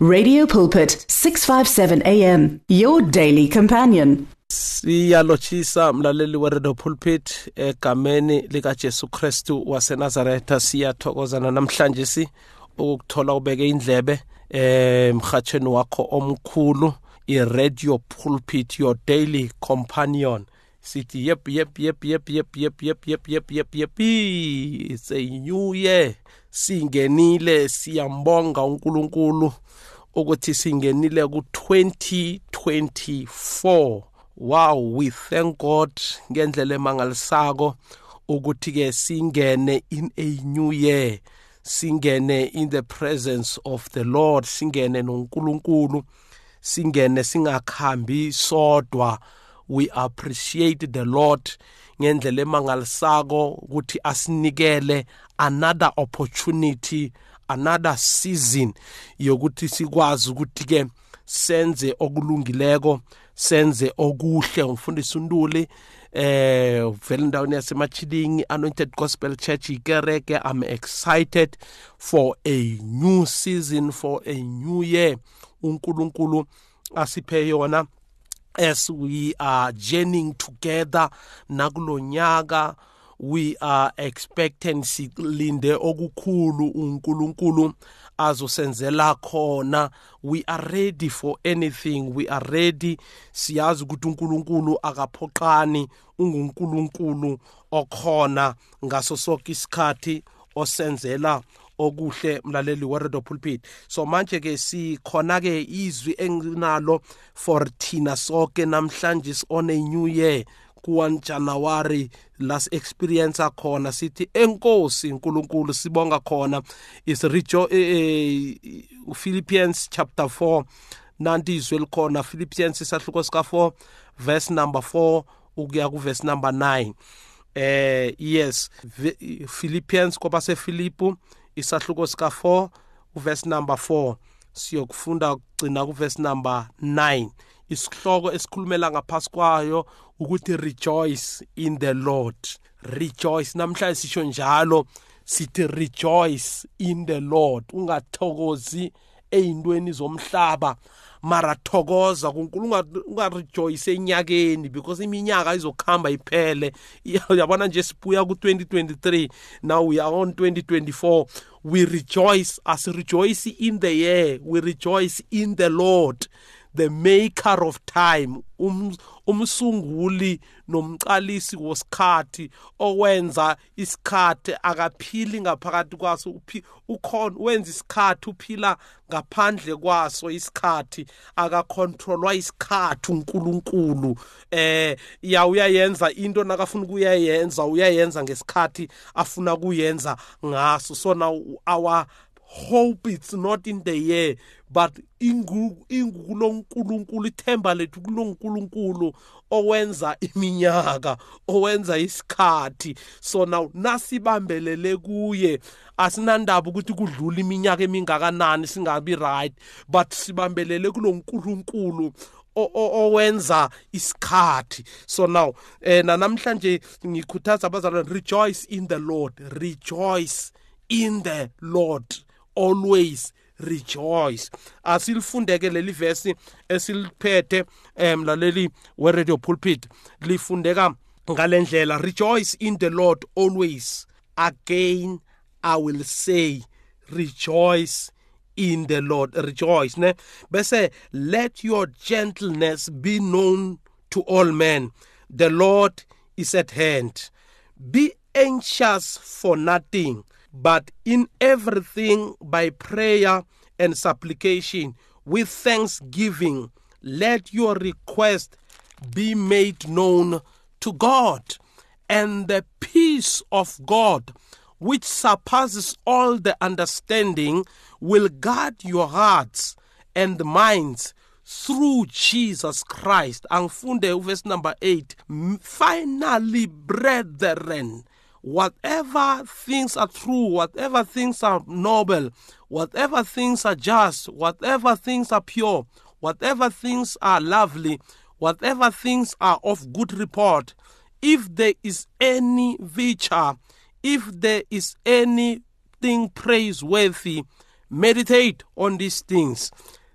Radio Pulpit 657 AM your daily companion Siyalochisa mlaleli wa Radio Pulpit egameni lika Jesu Christu wase Nazareth siyathokozana namhlanje si ukuthola ubeke indlebe emhathweni wakho omkhulu i Radio Pulpit your daily companion sithi yep yep yep yep yep yep yep yep yep yep yep it's a new year singenile siyambonga uNkulunkulu ukuthi singenile ku-2024 wow we thank god ngendlela emangalisako ukuthi-ke singene in a new year singene in the presence of the lord singene nonkulunkulu singene singakhambi sodwa we appreciate the lord ngendlela emangalisako ukuthi asinikele another opportunity another season yokuthi sikwazi ukuthi ke senze okulungileko senze okuhle umfundisi untuli eh vele endaweni yasemachilingi anointed gospel church ikereke i'm excited for a new season for a new year unkulunkulu asiphe yona as we are journeying together nakulonyaka we are expectant silinde okukhulu uNkulunkulu azosenzela khona we are ready for anything we are ready siyazi ukuthi uNkulunkulu akaphoqani unguNkulunkulu okhona ngaso sonke isikhathi osenzela okuhle mlaleli weredo pulpit so manje ke sikhona ke izwi enginalo for thina sonke namhlanje on a new year ku-1 January las experience khona sithi enkosi uNkulunkulu sibonga khona is rejo eh, eh, Philippians chapter 4 nanti izwi elikhona Philippians isahluko sika 4 verse number 4 ukuya ku verse number 9 eh yes Philippians kwabase Filipu isahluko sika 4 uverse number 4 siyokufunda kugcina kuverse number 9 isihloko esikhulumela ngaphasi kwayo ukuthi rejoice in the lord rejoice namhlanje sisho njalo sithi rejoice in the lord ungathokozi eyintweni zomhlaba mara thokoza kunkulu ungarejoyise enyakeni because iminyaka izokuhamba iphele uyabona nje sibuya ku-2023 now we are on 2024 we rejoice asirejoyice in the year we rejoice in the lord the maker of time um, umsunguli nomqalisi wosikhathi owenza isikhathi akaphili ngaphakathi kwaso ukhona wenza isikhathi uphila ngaphandle kwaso isikhathi akakhontrolwa isikhathi uNkulunkulu eh ya uyayenza into nakafuna ukuyayenza uyayenza ngesikhathi afuna kuyenza ngaso so now our hope it's not in the year but ingulonkulunkulu ithemba lethu kulonkulunkulu owenza iminyaka owenza isikhathi so now nasibambelele kuye asinandaba ukuthi kudlula iminyaka emingakanani singabi right but sibambelele kulonkulunkulu owenza isikhathi so now eh namhlanje ngikhuthaza abazalwane rejoice in the lord rejoice in the lord always rejoice as ke leli vesi esiliphethe emlaleli eh, radio pulpit lifundeka ngalendlela rejoice in the lord always again i will say rejoice in the lord rejoice ne bese let your gentleness be known to all men the lord is at hand be anxious for nothing but in everything by prayer and supplication with thanksgiving let your request be made known to God and the peace of God which surpasses all the understanding will guard your hearts and minds through Jesus Christ. Angifunde verse number 8. Finally, brethren, whatever things are true, whatever things are noble, whatever things are just, whatever things are pure, whatever things are lovely, whatever things are of good report, if there is any virtue, if there is anything praiseworthy, meditate on these things.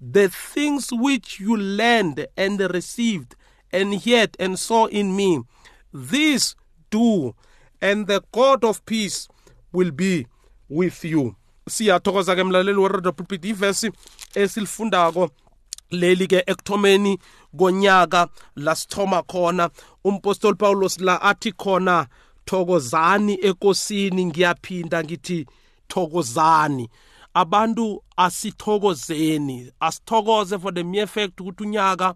The things which you learned and received and heard and saw in me, these do and the god of peace will be with you siyathokoza ke mlaleli weRodo Pulpit ivesi esilifundako leli ke ekuthomeni konyaka lasithoma khona umpostoli Paulus la athi khona thokozani enkosini ngiyaphinda ngithi thokozani abantu asithokozeni asithokoze for the mere fact ukuthi unyaka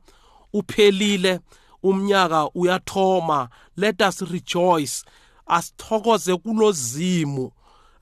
uphelile umnyaka uyathoma let us rejoice asithokoze kulozimo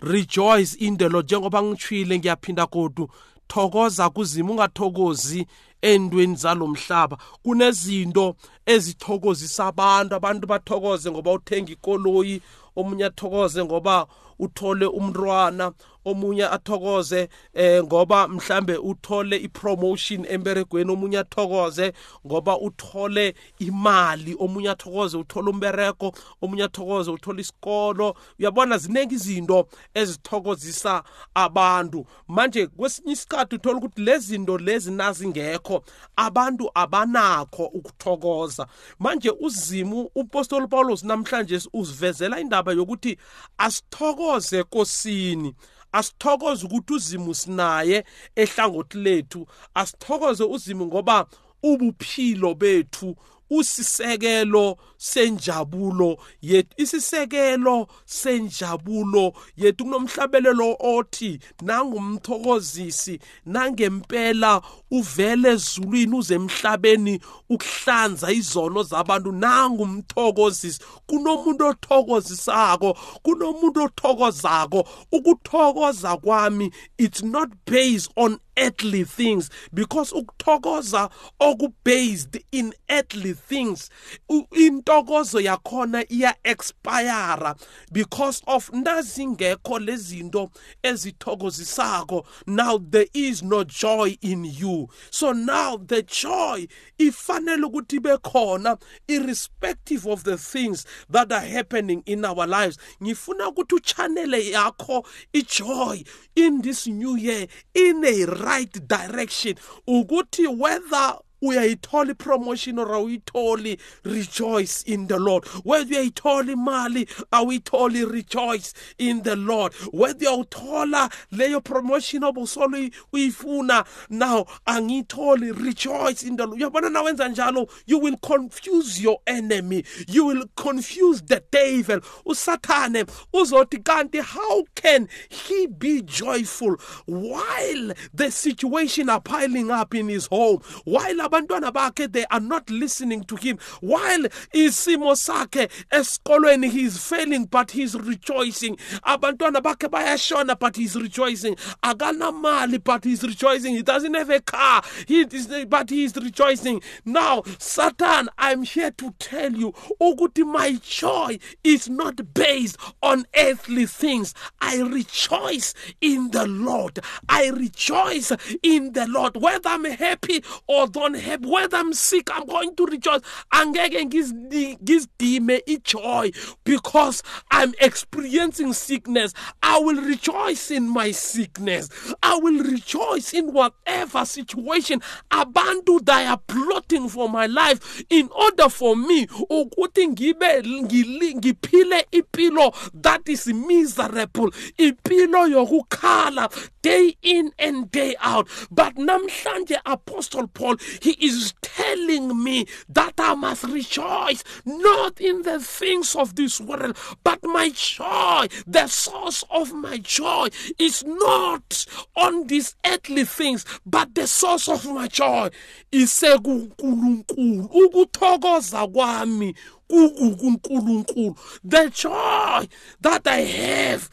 rejoice in the Lord njengoba ngithwile ngiyaphinda kodwa thokoza kuzima ungathokozi endweni zalomhlaba kunezinto ezithokozisa abantu abantu bathokoze ngoba uthenga ikoloyi omunye athokoze ngoba uthole umntwana omunye athokoze eh ngoba mhlambe uthole ipromotion emberegweni omunye athokoze ngoba uthole imali omunye athokoze uthole umbereko omunye athokoze uthole isikolo uyabona zinenge izinto ezithokozisa abantu manje kwesinye isikhathi uthola ukuthi lezi zinto lezi nazingekho abantu abanakho ukuthokoza manje uzimu upostoli paulos namhlanje usivezela indaba yokuthi asithokoze asithokoze nkosini asithokoze ukuthi uzimu sinaye ehlangothi lethu asithokoze uzimu ngoba ubuphilo bethu usisekelo senjabulo yethu isisekelo senjabulo yethu kunomhlabelelo othi nangumthokozisi nangempela uvele ezulwini uze emhlabeni ukuhlanza izono zabantu nangumthokozisi kunomuntu othokozisako kunomuntu othokozako ukuthokoza kwami it's not based on earthly things because ukuthokoza okubased in earthly things intokozo yakhona iya-expire because of nazingekho lezinto ezithokozisako now there is no joy in you so now the joy ifanele ukuthi ibe khona irrespective of the things that are happening in our lives ngifuna ukuthi uchanele yakho ijoy in this new year in a right direction ukuthi whether uyayithola ipromotion or awuyitholi rejoice in the lord whether uyayithola imali awuyitholi rejoice in the lord whether uyawuthola leyo promotion obusolo uyifuna now angiyitholi rejoice in the lord uyabona nawenza njalo you will confuse your enemy you will confuse the devil usathane uzothi kanti how can he be joyful while the situation are piling up in his home while abantwana bakhe they are not listening to him while isimo sakhe esikolweni he is failing but he is rejoicing abantwana bakhe bayashona but he is rejoicing akanamali but he is rejoicing he doesn't have a car he is, but he is rejoicing now satan i'm here to tell you ukuthi my joy is not based on earthly things i rejoice in the lord i rejoice in the lord whether i'm happy or don't help, whether I'm sick, I'm going to rejoice. Angeke ngizidime ijoy because I'm experiencing sickness. I will rejoice in my sickness. I will rejoice in whatever situation abantu they are plotting for my life in order for me ukuthi ngibe ngiphile ipilo that is miserable ipilo yokukhala day in and day out but namhlanje apostle paul he is telling me that I must rejoice not in the things of this world, but my joy, the source of my joy, is not on these earthly things, but the source of my joy is kuNkulunkulu the joy that i have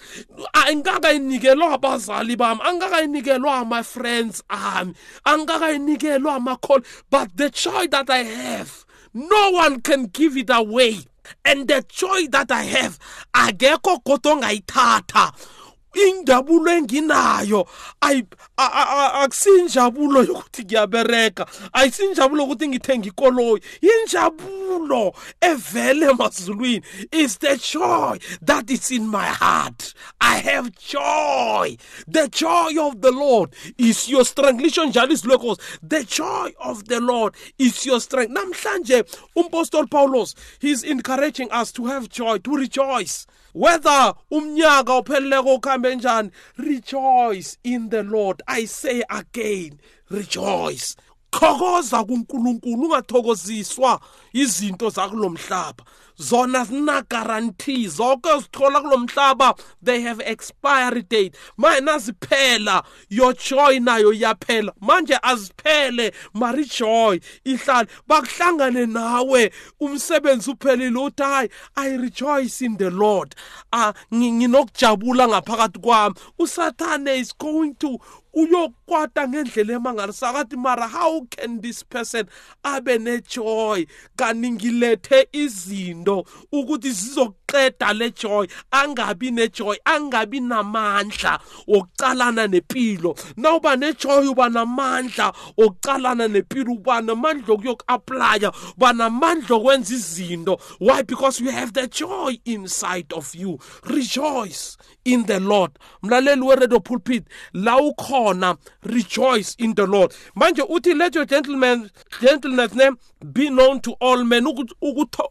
angakayinikelwa abazali bami angakayinikelwa ama friends ami angakayinikelwa ama call but the joy that i have no one can give it away and the joy that i have akekho kodwa ongayithatha injabulo enginayo akusinjabulo yokuthi ngiyabereka ayisinjabulo yokuthi ngithenga ikoloyi yinjabulo impendulo evele emazulwini is the joy that is in my heart i have joy the joy of the lord is your strength Listen, njalo locals. the joy of the lord is your strength namhlanje umpostol paulos he's encouraging us to have joy to rejoice whether umnyaka upheleleko ukuhambe njani rejoice in the lord i say again rejoice thokoza kuNkulunkulu ungathokoziswa izinto zakulomhlaba zona zina guarantee zonke uzithola kulomhlaba they have expiry date manje naziphela your joy nayo iyaphela manje aziphele mari joy ihlale bakuhlangane nawe umsebenzi uphelile uthi hayi i rejoice in the lord ah nginokujabula ngaphakathi kwami usathane is going to uyokwata ngendlela emangalisakathi mara how can this person abe nejoy kanti ngilethe izinto ukuthi zizok iqeda le joy angabi nejoy angabi namandla okucalana nempilo nawuba nejoy uba namandla okucalana nempilo uba namandla okuyoku-aplya uba namandla okwenza izinto why because you have the joy inside of you rejoice in the lord mlaleli weredio pulpit la ukhona rejoice in the lord manje uthi let your gentleman gentleness ne be known to all men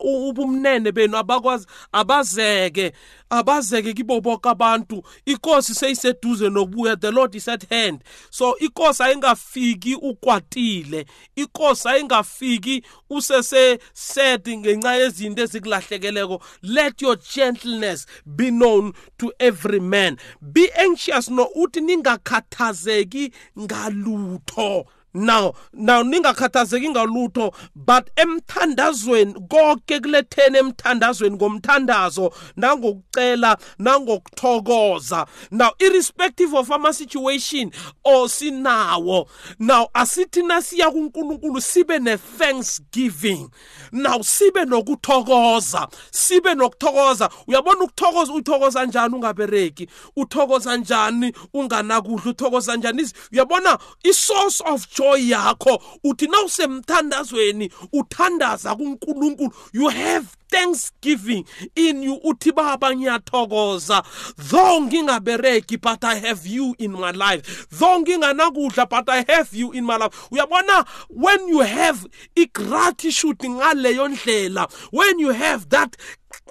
ubumnene benu abakwazi abazeke abazeke kibo bonke abantu inkosi seyiseduze nobuya the lord is at hand so inkosi ayingafiki ukwatile inkosi ayingafiki usese sad ngenxa yezinto ezikulahlekeleko let your gentleness be known to every man be anxious no uthi ningakhathazeki ngalutho now now ningakhathazeki ngalutho but emthandazweni konke kulethene emthandazweni ngomthandazo nangokucela nangokuthokoza now irrespective of ama situation osinawo now asithi nasiya kuNkulunkulu sibe ne thanksgiving now sibe nokuthokoza sibe nokuthokoza uyabona ukuthokoza uthokoza njani ungabereki uthokoza njani unganakudla uthokoza njani uyabona i source of joy inhliziyo yakho uthi nawusemthandazweni uthandaza kuNkulunkulu you have thanksgiving in you uthi baba ngiyathokoza though ngingabereki but i have you in my life though nginganakudla but i have you in my life uyabona when you have i-gratitude ngaleyo ndlela when you have that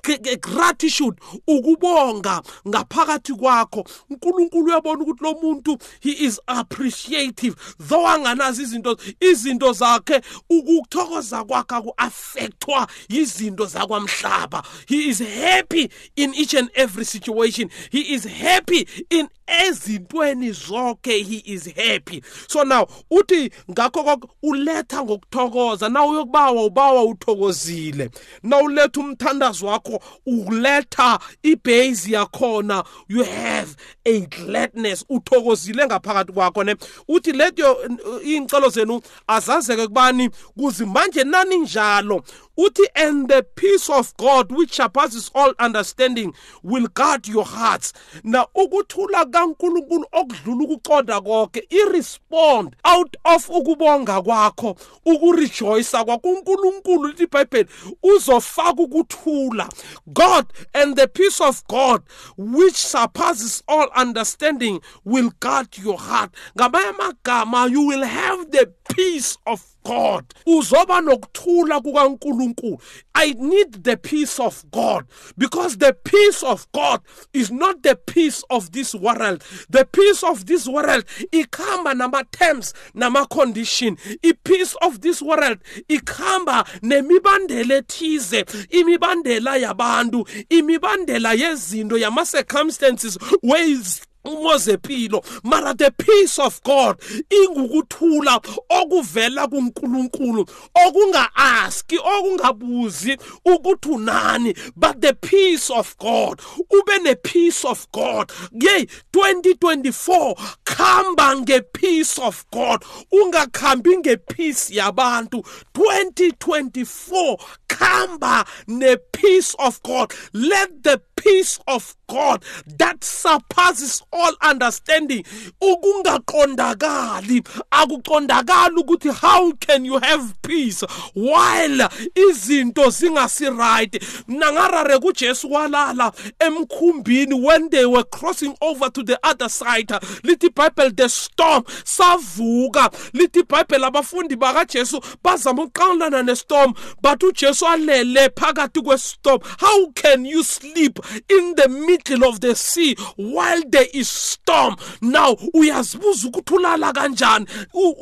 gratitude ukubonga ngaphakathi kwakho uNkulunkulu uyabona ukuthi lo muntu he is appreciative though anganazi izinto izinto zakhe ukuthokoza kwakhe aku-affectwa izinto zakwamhlaba he is happy in each and every situation he is happy in ezintweni zonke he is happy so now uthi ngakho konke uletha ngokuthokoza na uyokubawa ubawa uthokozile na uletha umthandazo wakho wakho uletha ibase yakhona you have a gladness uthokozile ngaphakathi kwakho ne uthi leto eh, iy'ncelo zenu azazeke kubani kuzi manje nani njalo uthi and the peace of god which surpasses all understanding will guard your hearts na ugutula kankulunkulu okudlula ukuqonda konke irespond out of ugubonga kwakho ugurichoisa kwakunkulunkulu lithi ibhayibheli uzofaka god and the peace of god which surpasses all understanding will guard your heart ngamanye kama you will have the peace of god uzoba nokuthula kukankulunkulu uNkulunkulu. I need the peace of God because the peace of God is not the peace of this world. The peace of this world ikhamba nama terms nama condition. I peace of this world ikhamba nemibandela ethize, imibandela yabantu, imibandela yezinto yama circumstances ways umozempilo mara the peace of god ingukuthula okuvela kuNkulunkulu okungaaski okungabuzi ukuthi unani but the peace of god ube ne peace of god yey 2024 khamba nge peace of god ungakhambi nge peace yabantu 2024 khamba ne peace of God let the peace of God that surpasses all understanding ukungaqondakali akuqondakali ukuthi how can you have peace while izinto zingasi right nangarare kuJesu walala emkhumbini when they were crossing over to the other side lithi iBhayibheli the storm savuka lithi iBhayibheli abafundi bakaJesu bazama ukuqawulana nestorm but uJesu uswalele phakathi kwestorm how can you sleep in the middle of the sea while there is storm now uyazibuza ukuthi ulala kanjani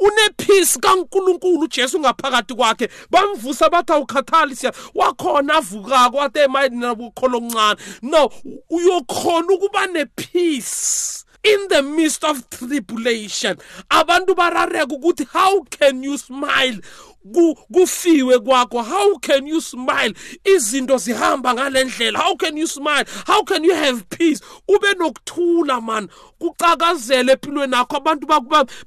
unepeace kaNkuluNkulu uJesu ngaphakathi kwakhe bamvusa bathi awukhathali siya wakhona avukako wathi emayini nabukholo omncane no uyokhona ukuba nepeace in the midst of tribulation abantu barareka ukuthi how can you smile kufiwe kwakho how can you smile izinto zihamba ngalendlela how can you smile how can you have peace ube nokuthula man kucakazele empilweni yakho abantu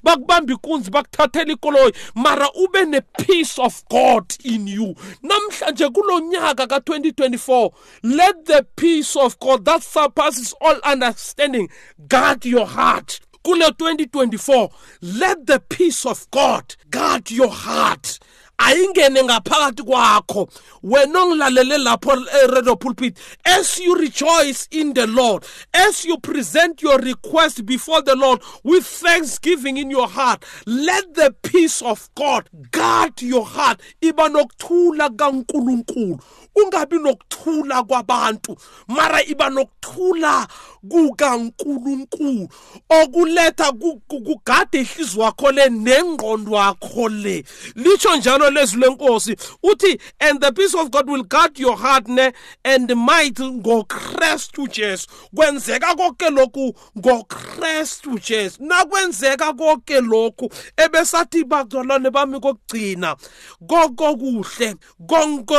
bakubamba ikunzi bakuthathela ikoloyi mara ube ne-peace of god in you namhlanje kulo nyaka ka-2024 let the peace of god that surpasses all understanding guard your heart kule 2024 let the peace of god guard your heart ayingene ngaphakathi kwakho wena ongilalele lapho e-radio pulpit as you rejoice in the lord as you present your request before the lord with thanksgiving in your heart let the peace of god guard your heart iba nokuthula kankulunkulu ungabi nokuthula kwabantu mara iba nokuthula kukankulunkulu okuletha kugade ihliziyo wakho le nengqondo wakho le litsho njalo lezwi lenkosi uthi and the peace of god will guard your heart ne and might ngokristu jesu kwenzeka konke lokhu ngokristu jesu nakwenzeka konke lokhu ebesathi bazalwane bami kokugcina konke okuhle konke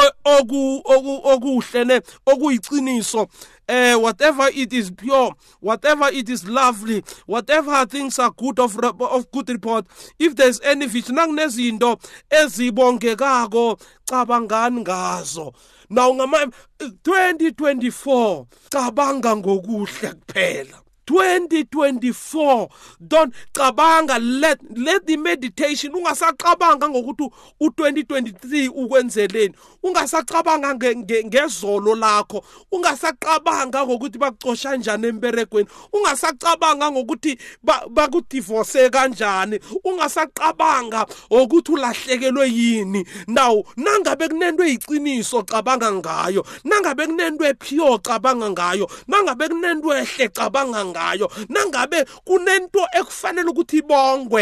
okuhle ne okuyiciniso uh, whatever it is pure, whatever it is lovely, whatever things are good of, of good report, if there's any vision, nakunezinto ezibongekako cabangani ngazo Now, ngama eh, 2024 cabanga ngokuhle kuphela 2024 don't cabanga let let the meditation ungasacabanga ngokuthi u2023 ukwenzeleni ungasacabanga ngezolo lakho ungasacabanga ngokuthi bacosha kanjani emberegweni ungasacabanga ngokuthi bakudivorce kanjani ungasacabanga ukuthi ulahlekelwe yini now nangabe kunento eyiqiniso cabanga ngayo nangabe kunento ephiyo cabanga ngayo nangabe kunento ehle cabanga ngayo nangabe kunento ekufanele ukuthi ibongwe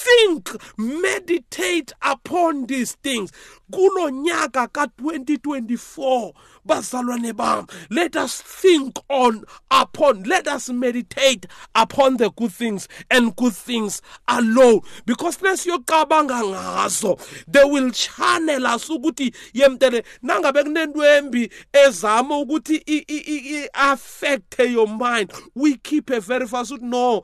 think meditate upon these things kulo nyaka ka-2024 bazalwane bam let us think on upon let us meditate upon the good things and good things alone because nesiyoqabanga ngazo they will channel us ukuthi yemtele nangabe kunento embi ezama ukuthi i-affecte your mind we keep a very fast no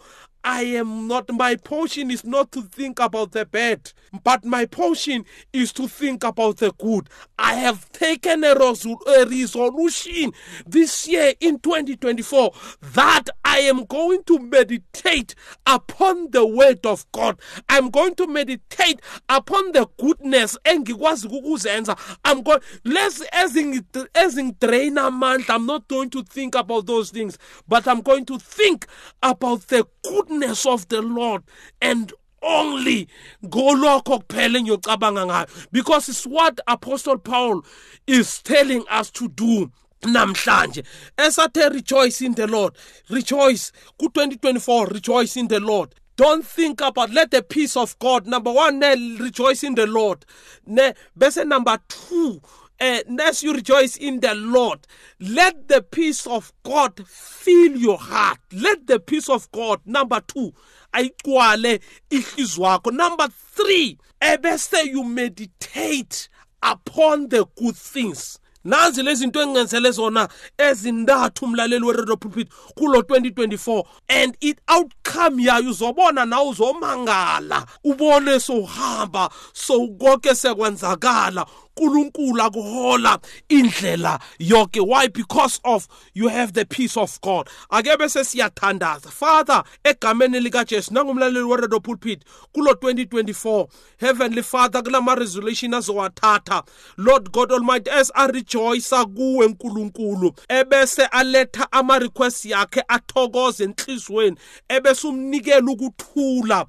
I am not, my portion is not to think about the bad, but my portion is to think about the good. I have taken a, a resolution this year in 2024 that I am going to meditate upon the word of God. I'm going to meditate upon the goodness I'm going less as in as in train a month. I'm not going to think about those things, but I'm going to think about the goodness goodness of the Lord and only go ngolokho kuphela your ngayo because it's what apostle paul is telling us to do namhlanje esathe rejoice in the lord rejoice ku-2024 rejoice in the lord don't think about let the peace of god number one ne rejoice in the lord ne bese number two and as you rejoice in the Lord, let the peace of God fill your heart. Let the peace of God, number two, ayigcwale ihlizwakho. Number three, ebese you meditate upon the good things. nanzi lezinto engingenzele zona ezintathu mlaleli weredio pulpit kulo 2024 and it outcome yayo uzobona na uzomangala ubone sowuhamba sowukonke sekwenzakala uNkulunkulu akuhola indlela yonke why because of you have the peace of God ake bese siyathandaza father egameni lika Jesu nangumlaleli we Radio Pulpit kulo 2024 heavenly father kulama resolution azowathatha lord god almighty as arejoice kuwe nkulunkulu ebese aletha ama requests yakhe athokoze enhlizweni ebese umnikela ukuthula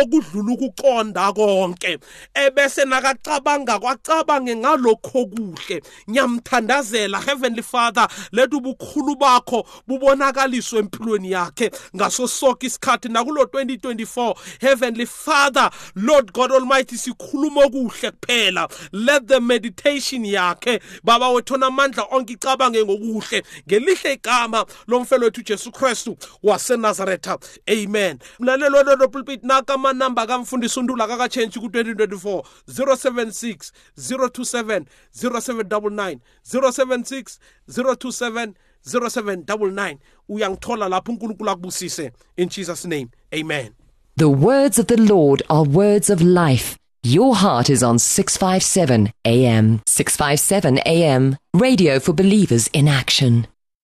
okudlula ukuqonda konke ebese nakacabanga kwacabanga ngibonge ngalokho kuhle ngiyamthandazela heavenly father leta ubukhulu bakho bubonakaliswe empilweni yakhe ngaso sonke isikhathi nakulo 2024 heavenly father lord god almighty sikhuluma okuhle kuphela let the meditation yakhe baba wethona amandla onke icabange ngokuhle ngelihle igama lomfelo wethu ujesu kristu wasenazaretha amen mlaleli welolo pulpit nakamanamba kamfundisi untula kakatshentshi ku-2024 076 0 027 0799 076 027 0799 uyangithola lapho uNkulunkulu akubusise in Jesus name amen The words of the Lord are words of life your heart is on 657 AM 657 AM radio for believers in action